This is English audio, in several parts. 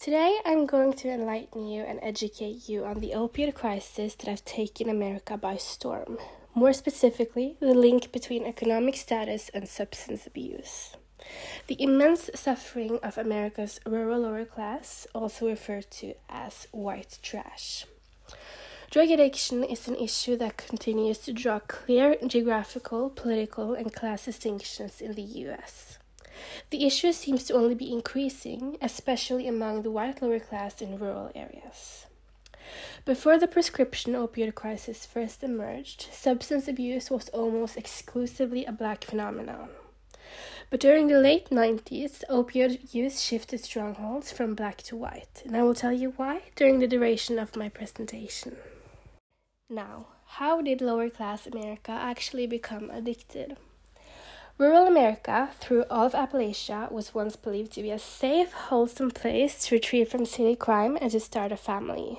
Today, I'm going to enlighten you and educate you on the opioid crisis that has taken America by storm. More specifically, the link between economic status and substance abuse. The immense suffering of America's rural lower class, also referred to as white trash. Drug addiction is an issue that continues to draw clear geographical, political, and class distinctions in the US. The issue seems to only be increasing, especially among the white lower class in rural areas. Before the prescription opioid crisis first emerged, substance abuse was almost exclusively a black phenomenon. But during the late 90s, opioid use shifted strongholds from black to white, and I will tell you why during the duration of my presentation. Now, how did lower class America actually become addicted? Rural America, through all of Appalachia, was once believed to be a safe, wholesome place to retreat from city crime and to start a family.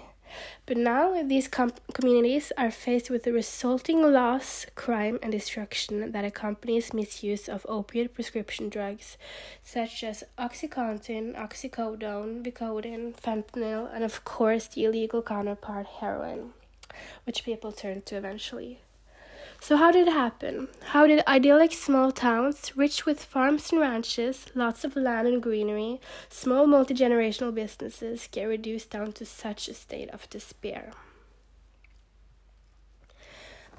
But now these com- communities are faced with the resulting loss, crime, and destruction that accompanies misuse of opioid prescription drugs such as Oxycontin, oxycodone, Vicodin, fentanyl, and of course the illegal counterpart heroin which people turn to eventually. So, how did it happen? How did idyllic small towns, rich with farms and ranches, lots of land and greenery, small multi generational businesses, get reduced down to such a state of despair?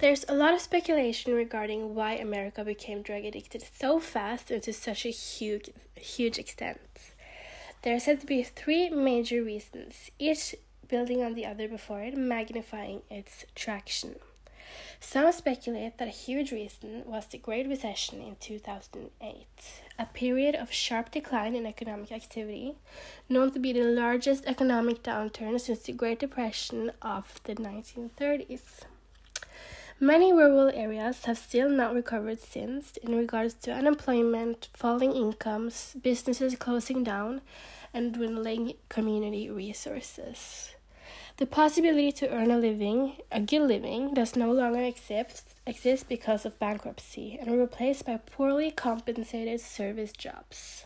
There's a lot of speculation regarding why America became drug addicted so fast and to such a huge, huge extent. There are said to be three major reasons, each building on the other before it, magnifying its traction. Some speculate that a huge reason was the Great Recession in 2008, a period of sharp decline in economic activity, known to be the largest economic downturn since the Great Depression of the 1930s. Many rural areas have still not recovered since in regards to unemployment, falling incomes, businesses closing down, and dwindling community resources. The possibility to earn a living, a good living, does no longer exist, exist because of bankruptcy and replaced by poorly compensated service jobs.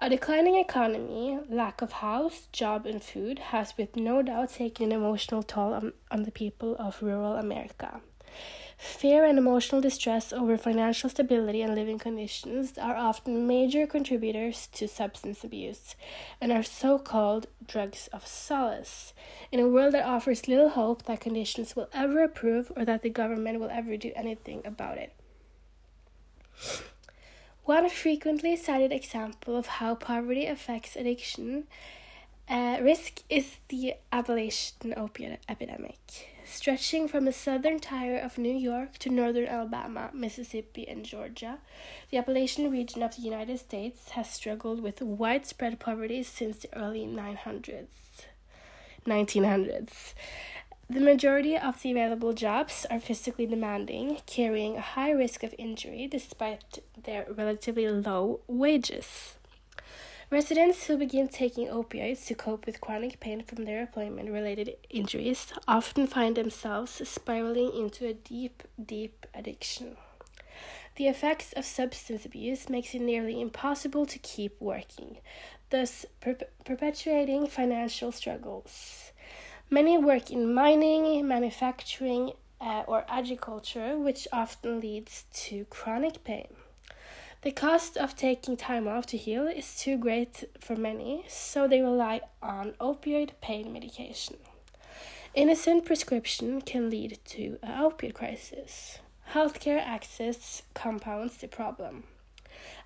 A declining economy, lack of house, job, and food has with no doubt taken an emotional toll on, on the people of rural America. Fear and emotional distress over financial stability and living conditions are often major contributors to substance abuse and are so called drugs of solace. In a world that offers little hope that conditions will ever improve or that the government will ever do anything about it. One frequently cited example of how poverty affects addiction uh, risk is the Appalachian opiate epidemic stretching from the southern tier of New York to northern Alabama, Mississippi, and Georgia. The Appalachian region of the United States has struggled with widespread poverty since the early 900s. 1900s. The majority of the available jobs are physically demanding, carrying a high risk of injury despite their relatively low wages. Residents who begin taking opioids to cope with chronic pain from their employment related injuries often find themselves spiraling into a deep, deep addiction. The effects of substance abuse makes it nearly impossible to keep working, thus per- perpetuating financial struggles. Many work in mining, manufacturing, uh, or agriculture, which often leads to chronic pain. The cost of taking time off to heal is too great for many, so they rely on opioid pain medication. Innocent prescription can lead to an opioid crisis. Healthcare access compounds the problem.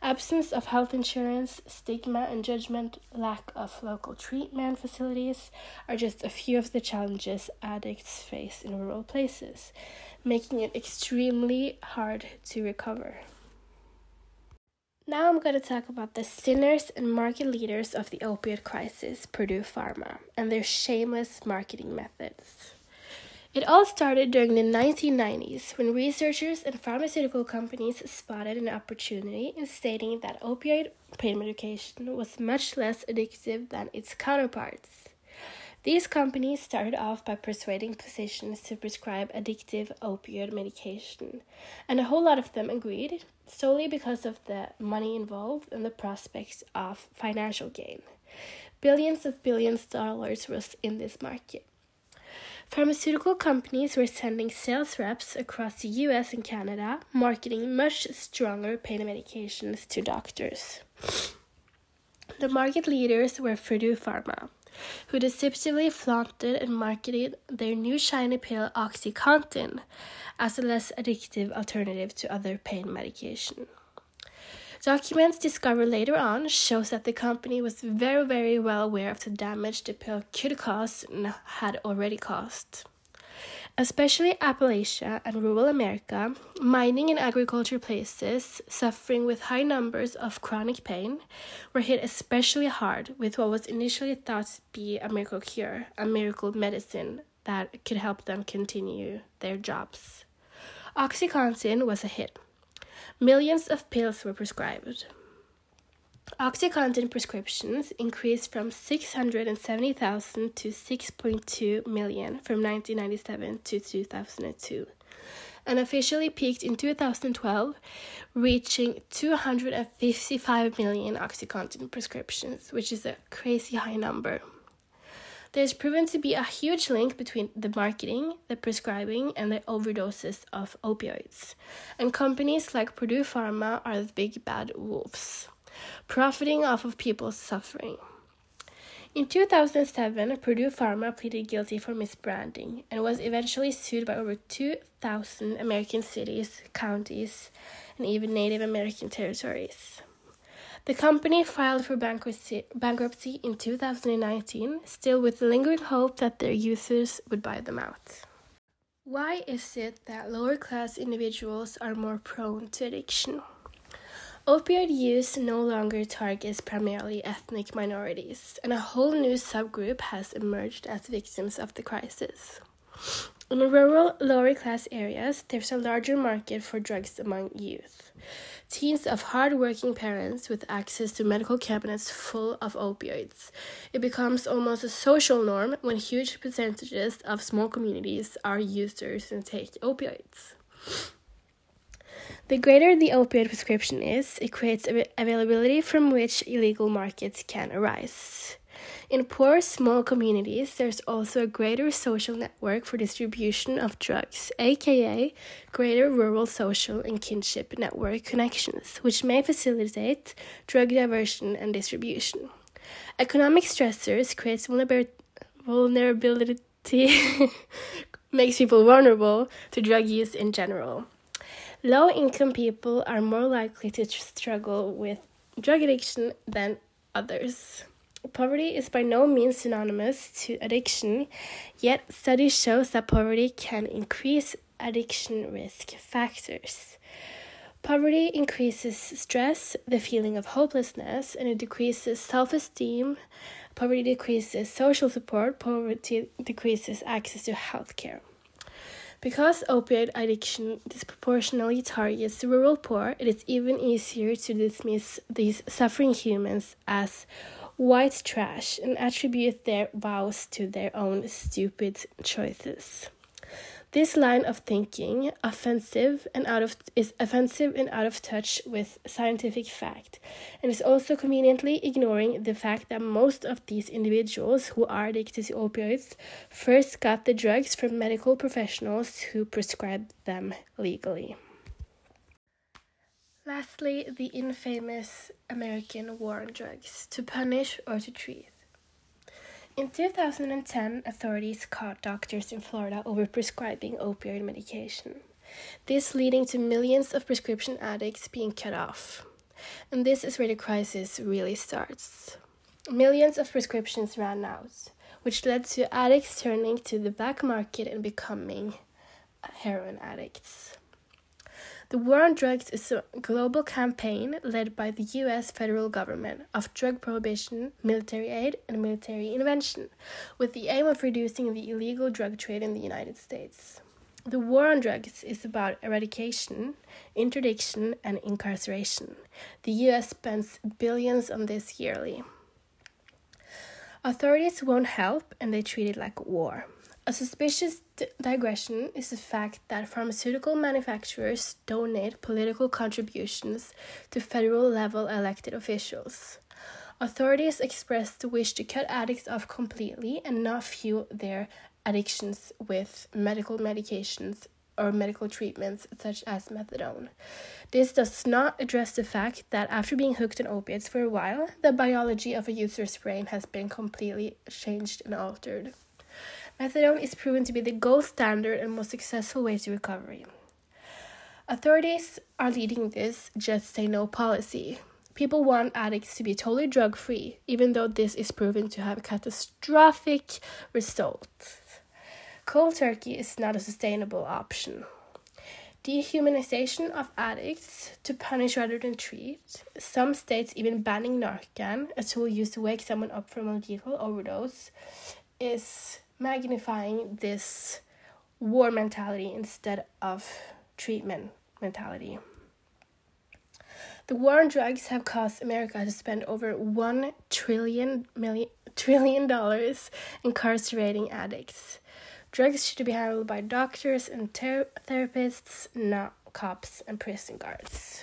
Absence of health insurance, stigma and judgment, lack of local treatment facilities are just a few of the challenges addicts face in rural places, making it extremely hard to recover. Now I'm going to talk about the sinners and market leaders of the opioid crisis, Purdue Pharma, and their shameless marketing methods. It all started during the 1990s when researchers and pharmaceutical companies spotted an opportunity in stating that opioid pain medication was much less addictive than its counterparts. These companies started off by persuading physicians to prescribe addictive opioid medication, and a whole lot of them agreed, solely because of the money involved and the prospects of financial gain. Billions of billions of dollars was in this market. Pharmaceutical companies were sending sales reps across the US and Canada, marketing much stronger pain medications to doctors. The market leaders were Purdue Pharma, who deceptively flaunted and marketed their new shiny pill OxyContin as a less addictive alternative to other pain medication. Documents discovered later on shows that the company was very, very well aware of the damage the pill could cause and had already caused. Especially Appalachia and rural America, mining and agriculture places suffering with high numbers of chronic pain were hit especially hard with what was initially thought to be a miracle cure, a miracle medicine that could help them continue their jobs. Oxycontin was a hit. Millions of pills were prescribed. OxyContin prescriptions increased from 670,000 to 6.2 million from 1997 to 2002 and officially peaked in 2012, reaching 255 million OxyContin prescriptions, which is a crazy high number. There's proven to be a huge link between the marketing, the prescribing, and the overdoses of opioids. And companies like Purdue Pharma are the big bad wolves, profiting off of people's suffering. In 2007, Purdue Pharma pleaded guilty for misbranding and was eventually sued by over 2,000 American cities, counties, and even Native American territories. The company filed for bankruptcy, bankruptcy in 2019, still with the lingering hope that their users would buy them out. Why is it that lower class individuals are more prone to addiction? Opioid use no longer targets primarily ethnic minorities, and a whole new subgroup has emerged as victims of the crisis. In rural, lower class areas, there's a larger market for drugs among youth. Teens of hard-working parents with access to medical cabinets full of opioids. It becomes almost a social norm when huge percentages of small communities are users and take opioids. The greater the opioid prescription is, it creates availability from which illegal markets can arise. In poor, small communities, there's also a greater social network for distribution of drugs, aka greater rural social and kinship network connections, which may facilitate drug diversion and distribution. Economic stressors creates vulnerability, makes people vulnerable to drug use in general. Low income people are more likely to struggle with drug addiction than others. Poverty is by no means synonymous to addiction, yet studies show that poverty can increase addiction risk factors. Poverty increases stress, the feeling of hopelessness, and it decreases self esteem. Poverty decreases social support. Poverty decreases access to health care. Because opioid addiction disproportionately targets the rural poor, it is even easier to dismiss these suffering humans as white trash and attribute their vows to their own stupid choices. This line of thinking, offensive and out of is offensive and out of touch with scientific fact, and is also conveniently ignoring the fact that most of these individuals who are addicted to opioids first got the drugs from medical professionals who prescribed them legally. Lastly, the infamous American war on drugs to punish or to treat. In 2010, authorities caught doctors in Florida over prescribing opioid medication, this leading to millions of prescription addicts being cut off. And this is where the crisis really starts. Millions of prescriptions ran out, which led to addicts turning to the black market and becoming heroin addicts. The War on Drugs is a global campaign led by the US federal government of drug prohibition, military aid, and military intervention, with the aim of reducing the illegal drug trade in the United States. The war on drugs is about eradication, interdiction, and incarceration. The US spends billions on this yearly. Authorities won't help and they treat it like war. A suspicious digression is the fact that pharmaceutical manufacturers donate political contributions to federal level elected officials. Authorities expressed the wish to cut addicts off completely and not fuel their addictions with medical medications or medical treatments such as methadone. This does not address the fact that after being hooked on opiates for a while, the biology of a user's brain has been completely changed and altered. Methadone is proven to be the gold standard and most successful way to recovery. Authorities are leading this just say no policy. People want addicts to be totally drug free, even though this is proven to have catastrophic results. Cold turkey is not a sustainable option. Dehumanization of addicts to punish rather than treat. Some states even banning Narcan, a tool used to wake someone up from a lethal overdose, is magnifying this war mentality instead of treatment mentality. The war on drugs have caused America to spend over one trillion million trillion dollars incarcerating addicts. Drugs should be handled by doctors and ter- therapists, not cops and prison guards.